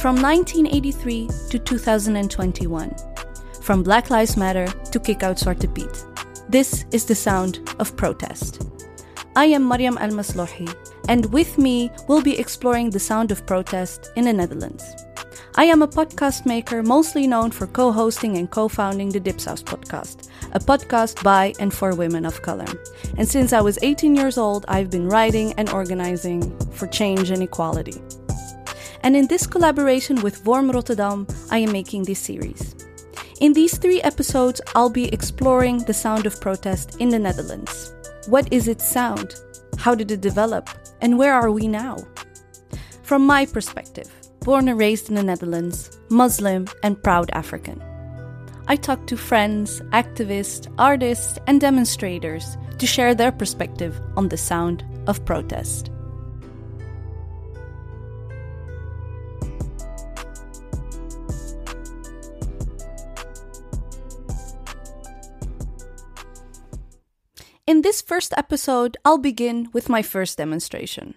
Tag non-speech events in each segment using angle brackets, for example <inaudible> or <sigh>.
From 1983 to 2021. From Black Lives Matter to Kick Out Zwarte Piet. This is the sound of protest. I am Mariam El Maslouhi, and with me we'll be exploring the sound of protest in the Netherlands. I am a podcast maker mostly known for co hosting and co founding the Dipsaus podcast, a podcast by and for women of color. And since I was 18 years old, I've been writing and organizing for change and equality. And in this collaboration with Vorm Rotterdam, I am making this series. In these three episodes, I'll be exploring the sound of protest in the Netherlands. What is its sound? How did it develop? And where are we now? From my perspective, born and raised in the Netherlands, Muslim, and proud African. I talk to friends, activists, artists, and demonstrators to share their perspective on the sound of protest. In this first episode, I'll begin with my first demonstration.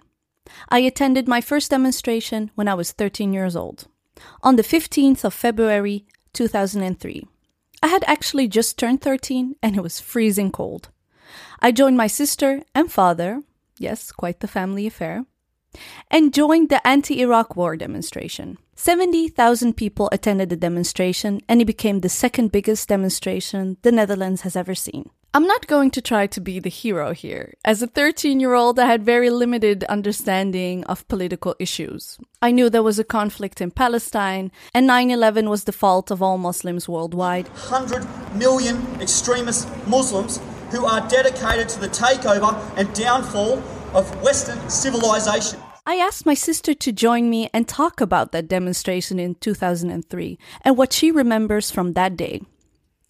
I attended my first demonstration when I was 13 years old, on the 15th of February 2003. I had actually just turned 13 and it was freezing cold. I joined my sister and father, yes, quite the family affair, and joined the anti Iraq war demonstration. 70,000 people attended the demonstration, and it became the second biggest demonstration the Netherlands has ever seen. I'm not going to try to be the hero here. As a 13 year old, I had very limited understanding of political issues. I knew there was a conflict in Palestine, and 9 11 was the fault of all Muslims worldwide. 100 million extremist Muslims who are dedicated to the takeover and downfall of Western civilization. I asked my sister to join me and talk about that demonstration in 2003 and what she remembers from that day.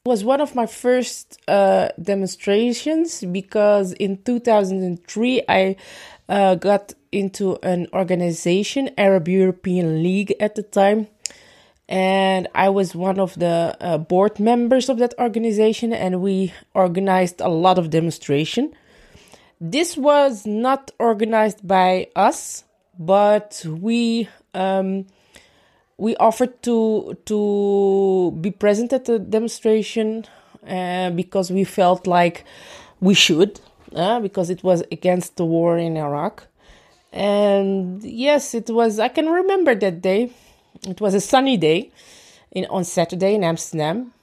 Was one of my first uh, demonstrations because in 2003 I uh, got into an organization, Arab European League at the time, and I was one of the uh, board members of that organization, and we organized a lot of demonstration. This was not organized by us, but we um, we offered to to be present at the demonstration uh, because we felt like we should uh, because it was against the war in Iraq. And yes it was I can remember that day. It was a sunny day in on Saturday in Amsterdam.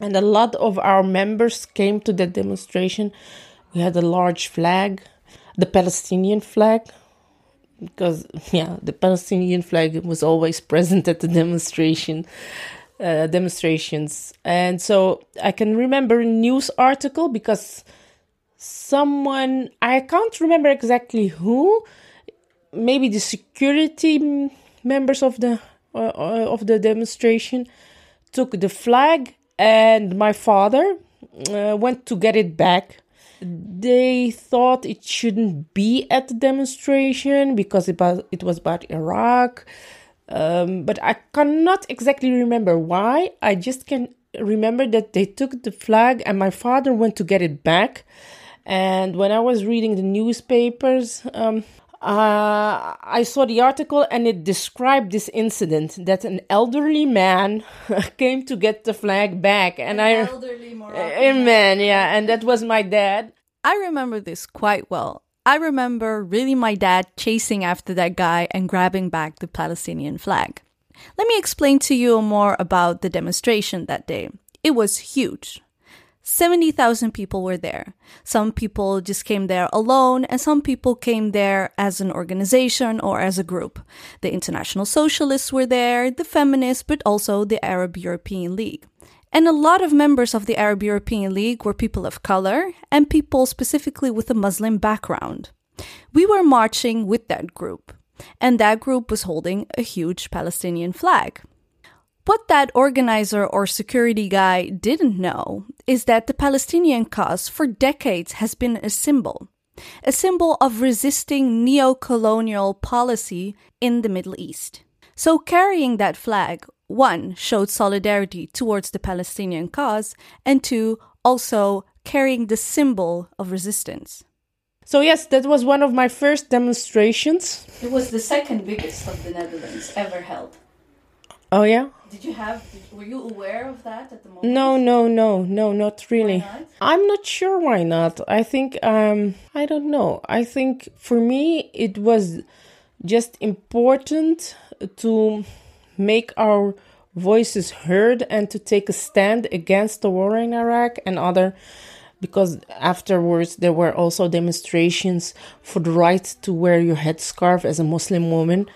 And a lot of our members came to that demonstration. We had a large flag the Palestinian flag because <laughs> yeah the palestinian flag was always <laughs> present at the demonstration uh, demonstrations. And so i can remember a news article because someone i can't remember exactly who maybe the security members of the uh, uh of the demonstration took the flag and my father uh, went to get it back they thought it shouldn't be at the demonstration because it was, it was about Iraq. Um, but I cannot exactly remember why. I just can remember that they took the flag and my father went to get it back. And when I was reading the newspapers, um, uh, I saw the article and it described this incident that an elderly man <laughs> came to get the flag back, and an I elderly Moroccan man, yeah, and that was my dad. I remember this quite well. I remember really my dad chasing after that guy and grabbing back the Palestinian flag. Let me explain to you more about the demonstration that day. It was huge. 70,000 people were there. Some people just came there alone, and some people came there as an organization or as a group. The International Socialists were there, the feminists, but also the Arab European League. And a lot of members of the Arab European League were people of color and people specifically with a Muslim background. We were marching with that group, and that group was holding a huge Palestinian flag. What that organizer or security guy didn't know is that the Palestinian cause for decades has been a symbol, a symbol of resisting neo colonial policy in the Middle East. So, carrying that flag, one, showed solidarity towards the Palestinian cause, and two, also carrying the symbol of resistance. So yes, that was one of my first demonstrations. It was the second biggest of the Netherlands ever held. Oh yeah? Did you have? Did, were you aware of that at the moment? No, no, no, no, not really. not? I'm not sure why not. I think um I don't know. I think for me it was just important to make our voices heard and to take a stand against the war in Iraq and other because afterwards there were also demonstrations for the right to wear your headscarf as a Muslim woman.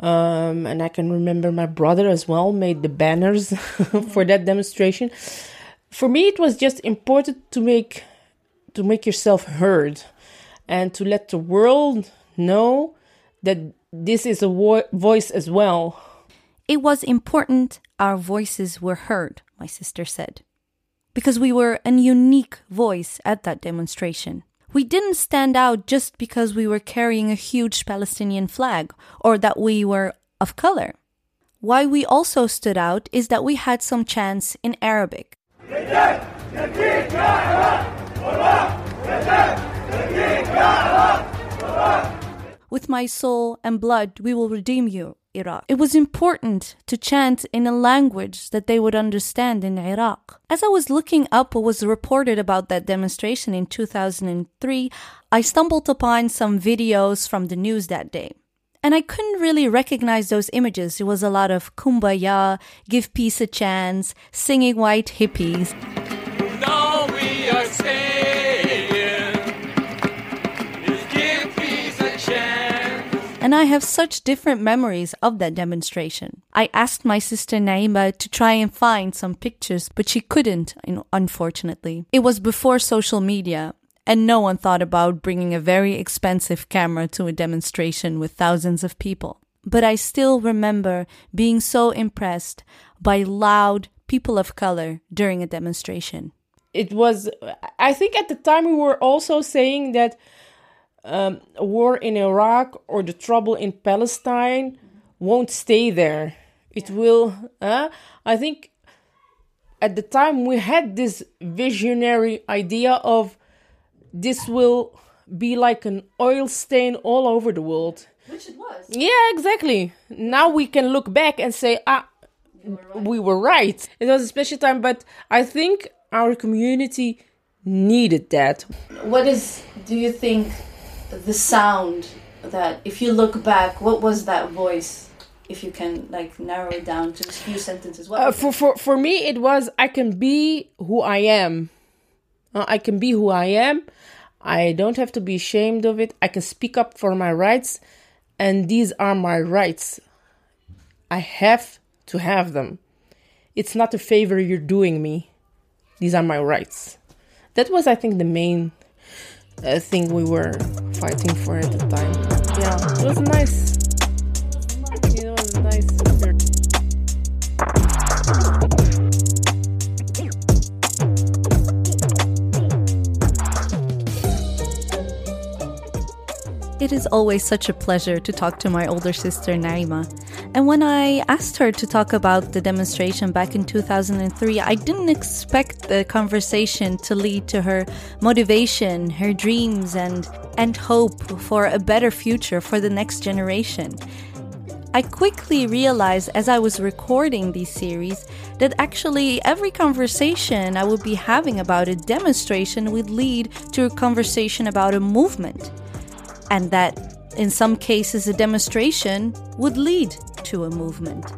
Um, and I can remember my brother as well made the banners <laughs> for that demonstration. For me, it was just important to make to make yourself heard and to let the world know that this is a vo- voice as well. It was important our voices were heard, my sister said. Because we were a unique voice at that demonstration. We didn't stand out just because we were carrying a huge Palestinian flag or that we were of color. Why we also stood out is that we had some chants in Arabic. With my soul and blood, we will redeem you, Iraq. It was important to chant in a language that they would understand in Iraq. As I was looking up what was reported about that demonstration in 2003, I stumbled upon some videos from the news that day. And I couldn't really recognize those images. It was a lot of kumbaya, give peace a chance, singing white hippies. Now we are And I have such different memories of that demonstration. I asked my sister Naima to try and find some pictures, but she couldn't, unfortunately. It was before social media, and no one thought about bringing a very expensive camera to a demonstration with thousands of people. But I still remember being so impressed by loud people of color during a demonstration. It was, I think at the time we were also saying that um, a war in Iraq or the trouble in Palestine won't stay there. It will, uh, I think at the time we had this visionary idea of this will be like an oil stain all over the world. Which it was. Yeah, exactly. Now we can look back and say, ah, we were right. It was a special time, but I think our community needed that. What is, do you think, the sound that, if you look back, what was that voice? If you can like narrow it down to a few sentences, what Uh, for, for, for me, it was I can be who I am. Uh, I can be who I am. I don't have to be ashamed of it. I can speak up for my rights, and these are my rights. I have to have them. It's not a favor you're doing me. These are my rights. That was, I think, the main uh, thing we were fighting for at the time. Yeah, it was nice. It was nice. It is always such a pleasure to talk to my older sister Naima. And when I asked her to talk about the demonstration back in 2003, I didn't expect the conversation to lead to her motivation, her dreams, and, and hope for a better future for the next generation. I quickly realized as I was recording these series that actually every conversation I would be having about a demonstration would lead to a conversation about a movement and that in some cases a demonstration would lead to a movement.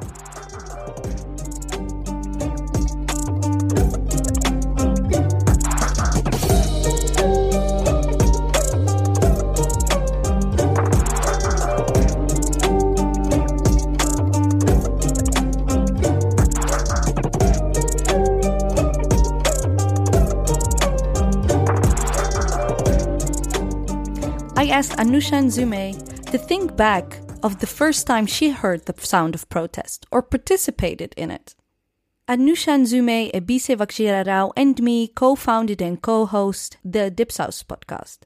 Asked Anousha Nzume to think back of the first time she heard the sound of protest or participated in it. Anousha Nzume, Ebissé Wakjira and me co-founded and co-host the Dipsaus podcast.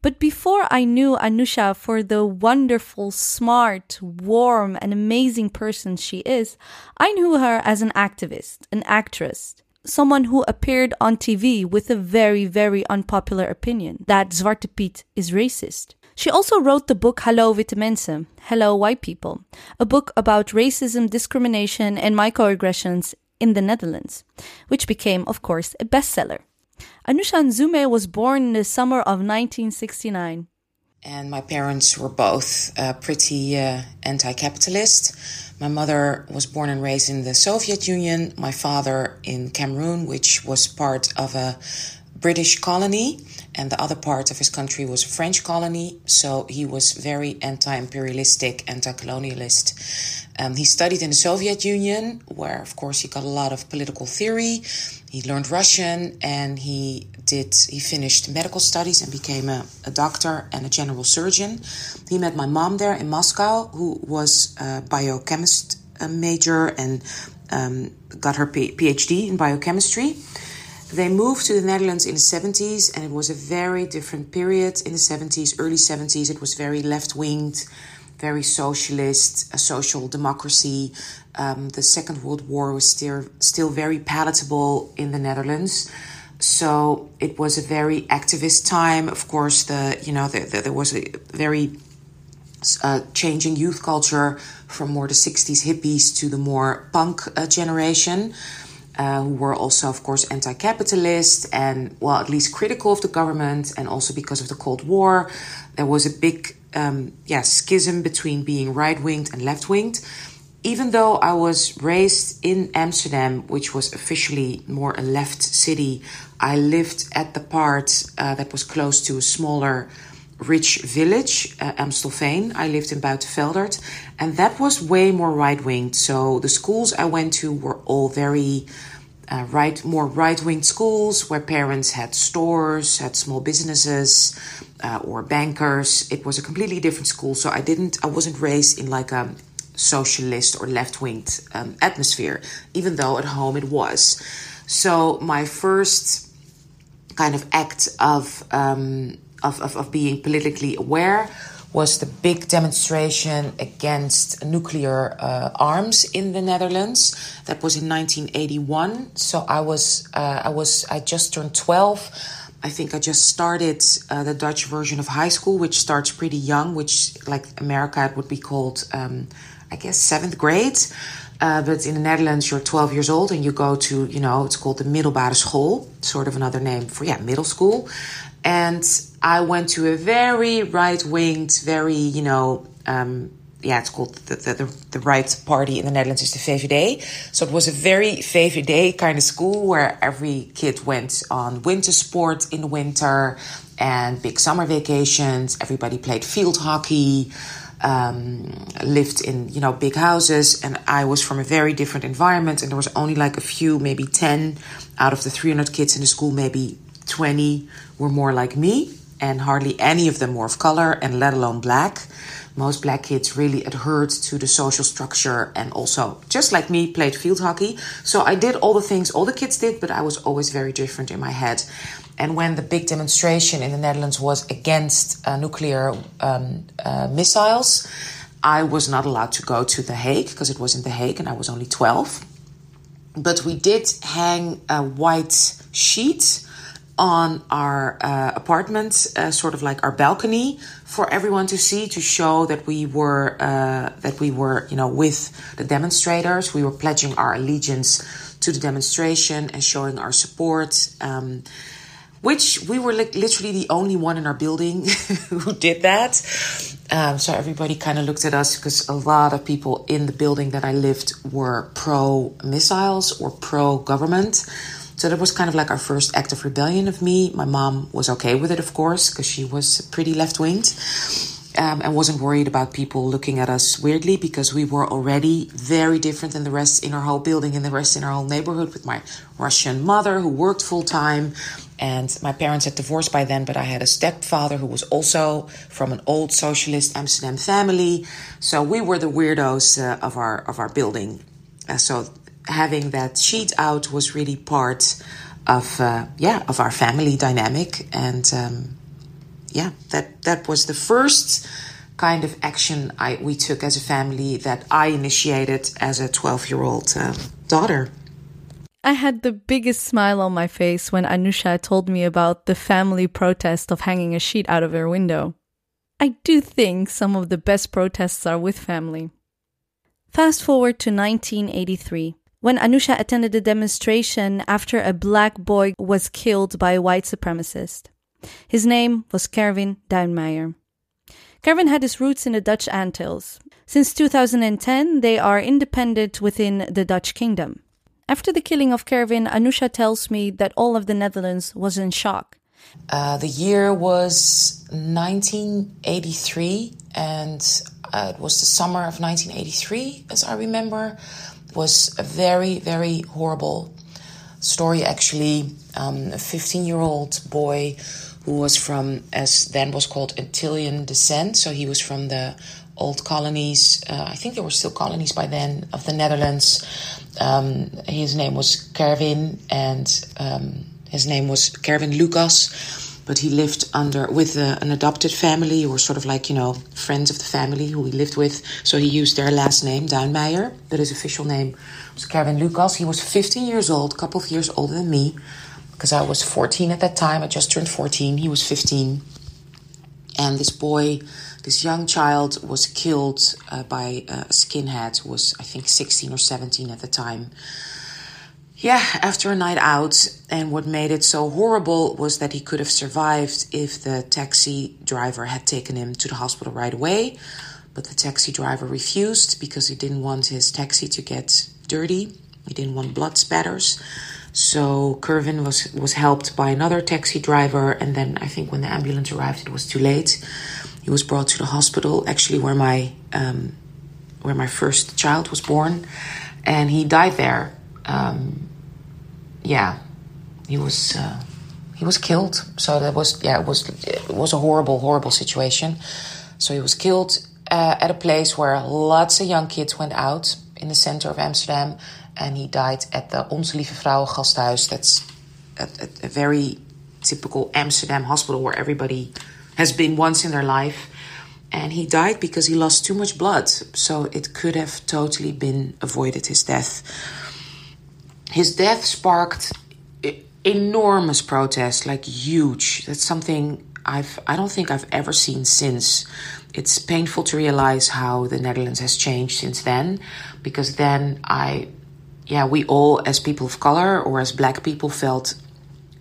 But before I knew Anousha for the wonderful, smart, warm, and amazing person she is, I knew her as an activist, an actress, someone who appeared on TV with a very, very unpopular opinion that Zwarte Piet is racist. She also wrote the book Hallo Witte Mensen, Hello White People, a book about racism, discrimination, and microaggressions in the Netherlands, which became, of course, a bestseller. Anousha Nzume was born in the summer of 1969. And my parents were both uh, pretty uh, anti capitalist. My mother was born and raised in the Soviet Union, my father in Cameroon, which was part of a British colony, and the other part of his country was a French colony. So he was very anti imperialistic, anti colonialist. Um, he studied in the Soviet Union, where, of course, he got a lot of political theory. He learned Russian and he did he finished medical studies and became a, a doctor and a general surgeon. He met my mom there in Moscow, who was a biochemist major and um, got her PhD in biochemistry. They moved to the Netherlands in the 70s, and it was a very different period in the 70s, early 70s. It was very left winged, very socialist, a social democracy. Um, the Second World War was still, still very palatable in the Netherlands. So it was a very activist time. Of course, the you know the, the, there was a very uh, changing youth culture from more the 60s hippies to the more punk uh, generation uh, who were also, of course, anti capitalist and, well, at least critical of the government. And also because of the Cold War, there was a big um, yeah, schism between being right winged and left winged. Even though I was raised in Amsterdam, which was officially more a left city, I lived at the part uh, that was close to a smaller rich village, uh, Amstelveen. I lived in Buitenveldert, and that was way more right winged. So the schools I went to were all very uh, right, more right winged schools where parents had stores, had small businesses, uh, or bankers. It was a completely different school. So I didn't, I wasn't raised in like a socialist or left winged um, atmosphere, even though at home it was. So my first kind of act of um, of, of, of being politically aware was the big demonstration against nuclear uh, arms in the Netherlands. That was in 1981. So I was uh, I was I just turned 12. I think I just started uh, the Dutch version of high school, which starts pretty young, which like America it would be called, um, I guess seventh grade. Uh, but in the Netherlands, you're 12 years old and you go to, you know, it's called the middelbare school, sort of another name for, yeah, middle school. And I went to a very right winged, very, you know, um, yeah, it's called the, the, the, right party in the Netherlands is the VVD. So it was a very VVD kind of school where every kid went on winter sport in the winter and big summer vacations. Everybody played field hockey, um, lived in, you know, big houses. And I was from a very different environment. And there was only like a few, maybe 10 out of the 300 kids in the school, maybe 20 were more like me, and hardly any of them were of color, and let alone black. Most black kids really adhered to the social structure and also, just like me, played field hockey. So I did all the things all the kids did, but I was always very different in my head. And when the big demonstration in the Netherlands was against uh, nuclear um, uh, missiles, I was not allowed to go to The Hague because it was in The Hague and I was only 12. But we did hang a white sheet on our uh, apartment, uh, sort of like our balcony, for everyone to see to show that we were uh, that we were, you know, with the demonstrators. We were pledging our allegiance to the demonstration and showing our support. Um, which we were like literally the only one in our building <laughs> who did that. Um, so everybody kind of looked at us because a lot of people in the building that I lived were pro missiles or pro government. So that was kind of like our first act of rebellion of me. My mom was okay with it, of course, because she was pretty left winged. Um, and wasn't worried about people looking at us weirdly because we were already very different than the rest in our whole building and the rest in our whole neighborhood with my Russian mother who worked full time. And my parents had divorced by then, but I had a stepfather who was also from an old socialist Amsterdam family. So we were the weirdos uh, of our of our building. Uh, so having that sheet out was really part of uh, yeah of our family dynamic and um, yeah that that was the first kind of action I we took as a family that I initiated as a 12 year old uh, daughter. I had the biggest smile on my face when Anousha told me about the family protest of hanging a sheet out of her window. I do think some of the best protests are with family. Fast forward to 1983, when Anousha attended a demonstration after a black boy was killed by a white supremacist. His name was Kerwin Duinmeijer. Kerwin had his roots in the Dutch Antilles. Since 2010, they are independent within the Dutch kingdom. After the killing of Kerwin, Anousha tells me that all of the Netherlands was in shock. Uh, the year was 1983, and uh, it was the summer of 1983, as I remember. It was a very, very horrible story, actually. Um, a 15 year old boy who was from, as then was called, Antillean descent. So he was from the old colonies. Uh, I think there were still colonies by then of the Netherlands. Um, his name was Kerwin, and um, his name was Kerwin Lucas. But he lived under with an adopted family, or sort of like you know friends of the family who he lived with. So he used their last name, Duinmeijer, but his official name was Kerwin Lucas. He was 15 years old, a couple of years older than me, because I was 14 at that time. I just turned 14. He was 15, and this boy this young child was killed uh, by a skinhead who was, I think, 16 or 17 at the time. Yeah, after a night out. And what made it so horrible was that he could have survived if the taxi driver had taken him to the hospital right away. But the taxi driver refused because he didn't want his taxi to get dirty. He didn't want blood spatters. So Kerwin was, was helped by another taxi driver. And then I think when the ambulance arrived, it was too late. He was brought to the hospital, actually where my um, where my first child was born, and he died there. Um, yeah, he was uh, he was killed. So that was yeah, it was it was a horrible, horrible situation. So he was killed uh, at a place where lots of young kids went out in the center of Amsterdam, and he died at the Onze Lieve Vrouwen Gasthuis. That's a, a, a very typical Amsterdam hospital where everybody has been once in their life. And he died because he lost too much blood. So it could have totally been avoided, his death. His death sparked enormous protest, like huge. That's something I've I don't think I've ever seen since. It's painful to realize how the Netherlands has changed since then, because then I, yeah, we all as people of color or as black people felt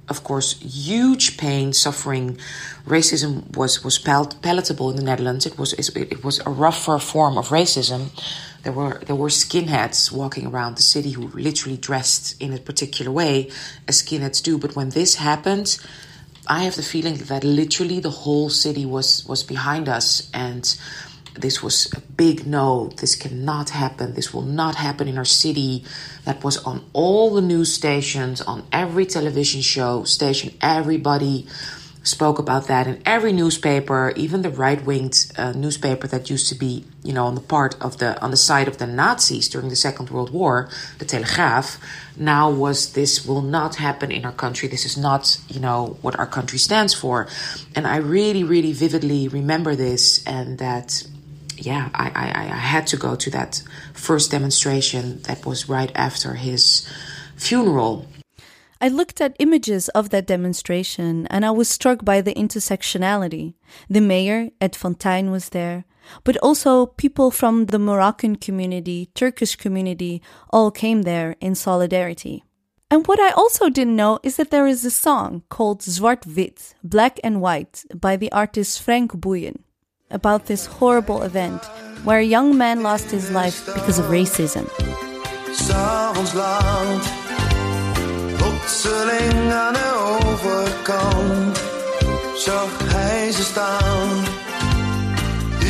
of course, huge pain, suffering. Racism was was pal- palatable in the Netherlands. It was it was a rougher form of racism. There were there were skinheads walking around the city who literally dressed in a particular way, as skinheads do. But when this happened, I have the feeling that literally the whole city was was behind us and this was a big no. This cannot happen. This will not happen in our city. That was on all the news stations, on every television show station. Everybody spoke about that in every newspaper, even the right-winged uh, newspaper that used to be, you know, on the part of the on the side of the Nazis during the Second World War, the Telegraaf. Now was this will not happen in our country. This is not, you know, what our country stands for, and I really, really vividly remember this, and that yeah, I, I, I had to go to that first demonstration that was right after his funeral. I looked at images of that demonstration and I was struck by the intersectionality. The mayor, Ed van Thijn, was there, but also people from the Moroccan community, Turkish community, all came there in solidarity. And what I also didn't know is that there is a song called Zwart Wit, Black and White, by the artist Frank Boeijen about this horrible event where a young man lost his life because of racism. S'avonds laat, plotseling aan de overkant, zag hij ze staan.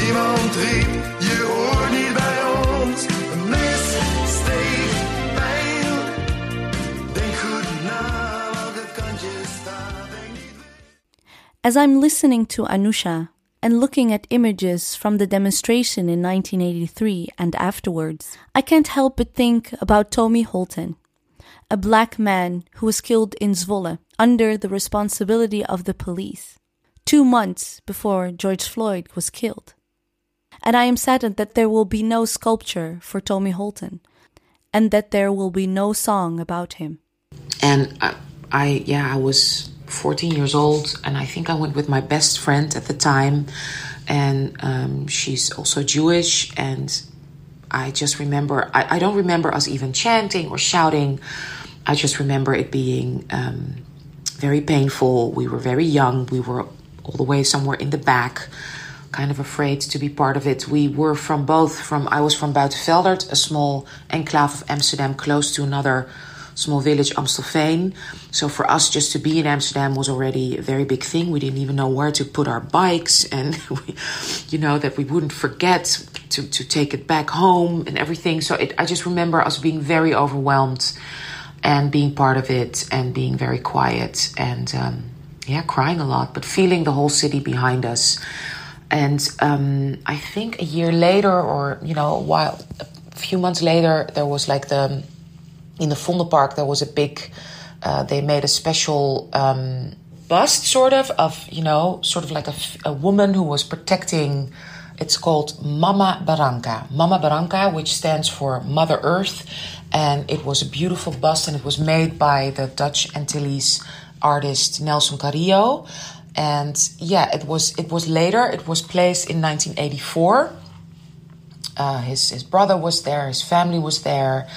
Iemand riep, je hoort niet bij ons. Een mes steeg pijn. Denk goed na welke kant je staat. Denk niet As I'm listening to Anousha and looking at images from the demonstration in 1983 and afterwards, I can't help but think about Tomy Holten, a black man who was killed in Zwolle under the responsibility of the police, two months before George Floyd was killed. And I am saddened that there will be no sculpture for Tomy Holten, and that there will be no song about him. And I, I, yeah, I was 14 years old, and I think I went with my best friend at the time, and um, she's also Jewish, and I just remember, I, I don't remember us even chanting or shouting. I just remember it being um, very painful. We were very young. We were all the way somewhere in the back, kind of afraid to be part of it. We were from both, from I was from Buitenveldert, a small enclave of Amsterdam close to another small village, Amstelveen. So for us, just to be in Amsterdam was already a very big thing. We didn't even know where to put our bikes, and <laughs> we, you know that we wouldn't forget to to take it back home and everything. So it, I just remember us being very overwhelmed and being part of it and being very quiet and um, yeah, crying a lot, but feeling the whole city behind us. And um, I think a year later, or you know, a while, a few months later, there was like the in the Vondelpark there was a big. Uh, they made a special um, bust, sort of, of you know, sort of like a, a woman who was protecting. It's called Mama Baranka. Mama Baranka, which stands for Mother Earth, and it was a beautiful bust, and it was made by the Dutch Antilles artist Nelson Carrilho. And yeah, it was it was later. It was placed in 1984. Uh, his his brother was there. His family was there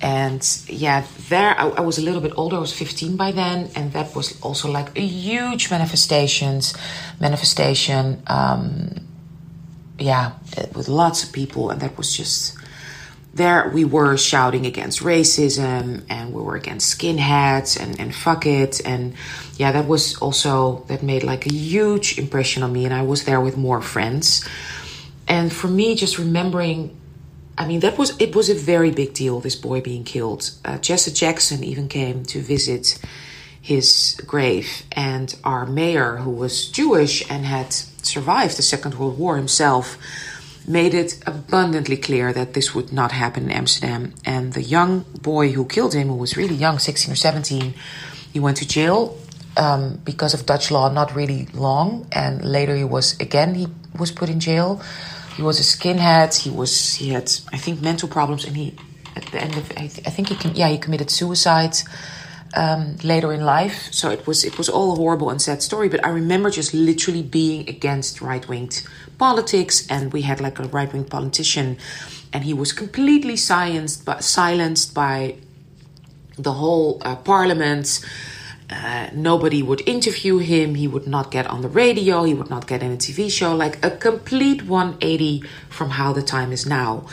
and yeah there I, I, was a little bit older i was 15 by then and that was also like a huge manifestations manifestation um, yeah with lots of people and that was just there we were shouting against racism and we were against skinheads and, and fuck it and yeah that was also that made like a huge impression on me and i was there with more friends. And for me just remembering I mean, that was it was a very big deal. This boy being killed. Uh, Jesse Jackson even came to visit his grave, and our mayor, who was Jewish and had survived the Second World War himself, made it abundantly clear that this would not happen in Amsterdam. And the young boy who killed him, who was really young, sixteen or seventeen, he went to jail um, because of Dutch law, not really long, and later he was again he was put in jail he was a skinhead. He was he had I think mental problems, and he at the end of I, th- I think he com- yeah he committed suicide um, later in life. So it was it was all a horrible and sad story. But I remember just literally being against right wing politics, and we had like a right wing politician, and he was completely silenced but silenced by the whole uh, parliament uh, nobody would interview him. He would not get on the radio. He would not get in a TV show. Like a complete 180 from how the time is now.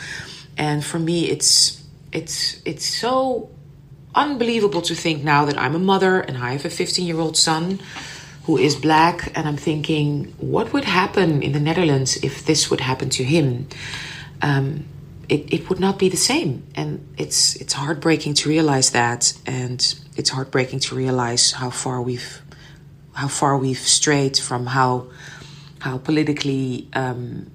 And for me, it's it's it's so unbelievable to think now that I'm a mother and I have a 15 year old son who is black, and I'm thinking, what would happen in the Netherlands if this would happen to him? Um, it, it would not be the same, and it's it's heartbreaking to realize that, and it's heartbreaking to realize how far we've how far we've strayed from how how politically um,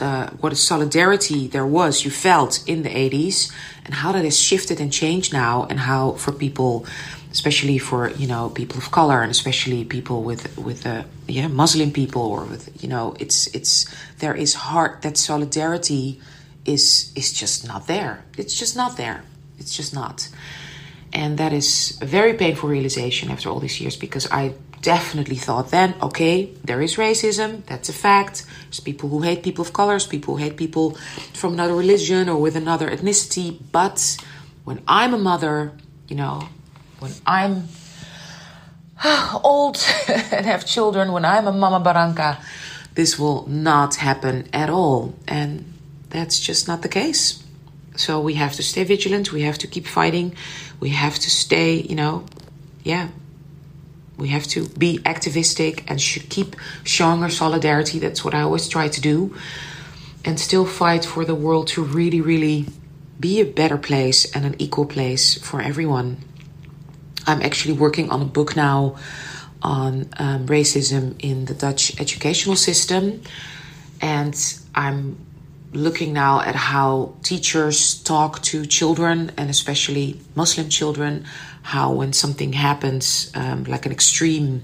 uh, what a solidarity there was you felt in the 80s and how that has shifted and changed now and how for people especially for you know people of color and especially people with with uh, yeah muslim people or with you know it's it's there is heart that solidarity is is just not there. It's just not there. It's just not and that is a very painful realization after all these years because I definitely thought then, okay, there is racism, that's a fact. There's people who hate people of colors, people who hate people from another religion or with another ethnicity. But when I'm a mother, you know, when I'm <sighs> old <laughs> and have children, when I'm a mama baranka, this will not happen at all. And that's just not the case. So we have to stay vigilant, we have to keep fighting we have to stay, you know, yeah, we have to be activistic and should keep showing our solidarity. That's what I always try to do. And still fight for the world to really, really be a better place and an equal place for everyone. I'm actually working on a book now on um, racism in the Dutch educational system. And I'm looking now at how teachers talk to children and especially Muslim children, how when something happens, um, like an extreme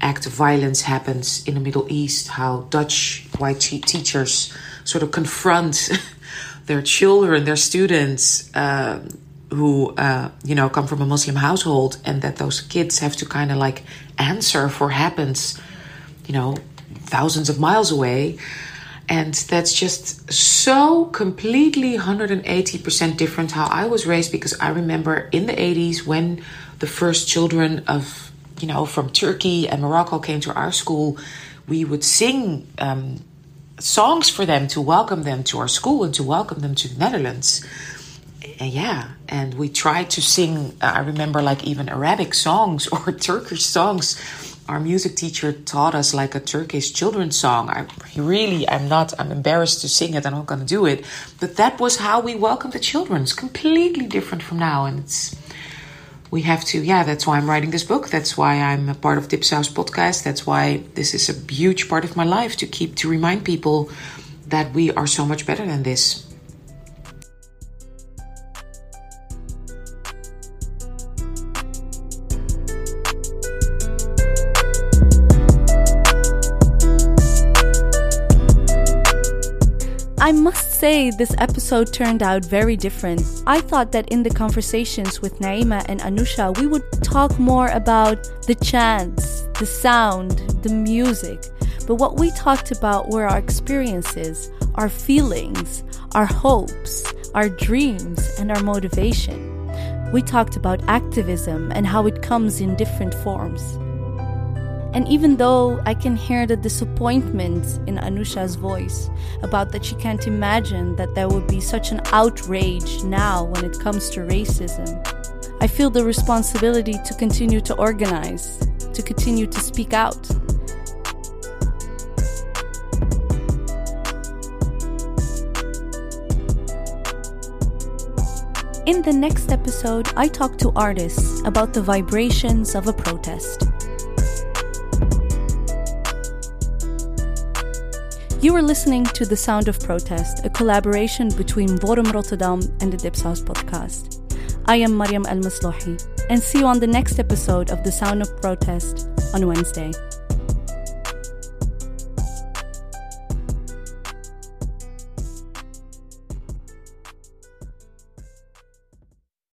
act of violence happens in the Middle East, how Dutch white teachers sort of confront <laughs> their children, their students. Uh, who uh, you know come from a Muslim household, and that those kids have to kind of like answer for happens, you know, thousands of miles away. And that's just so completely 180% different how I was raised because I remember in the 80s when the first children of, you know, from Turkey and Morocco came to our school, we would sing um, songs for them to welcome them to our school and to welcome them to the Netherlands. And yeah, and we tried to sing, uh, I remember like even Arabic songs <laughs> or Turkish songs our music teacher taught us like a Turkish children's song. I really, I'm not, I'm embarrassed to sing it. I'm not going to do it. But that was how we welcomed the children. It's completely different from now. And it's, we have to, yeah, that's why I'm writing this book. That's why I'm a part of Dipsaus podcast. That's why this is a huge part of my life to keep, to remind people that we are so much better than this. Say, this episode turned out very different. I thought that in the conversations with Naima and Anousha, we would talk more about the chants, the sound, the music. But what we talked about were our experiences, our feelings, our hopes, our dreams, and our motivation. We talked about activism and how it comes in different forms. And even though I can hear the disappointment in Anousha's voice about that she can't imagine that there would be such an outrage now when it comes to racism, I feel the responsibility to continue to organize, to continue to speak out. In the next episode, I talk to artists about the vibrations of a protest. You are listening to The Sound of Protest, a collaboration between Forum Rotterdam and the Dipsaus podcast. I am Mariam El Maslouhi, and see you on the next episode of The Sound of Protest on Wednesday.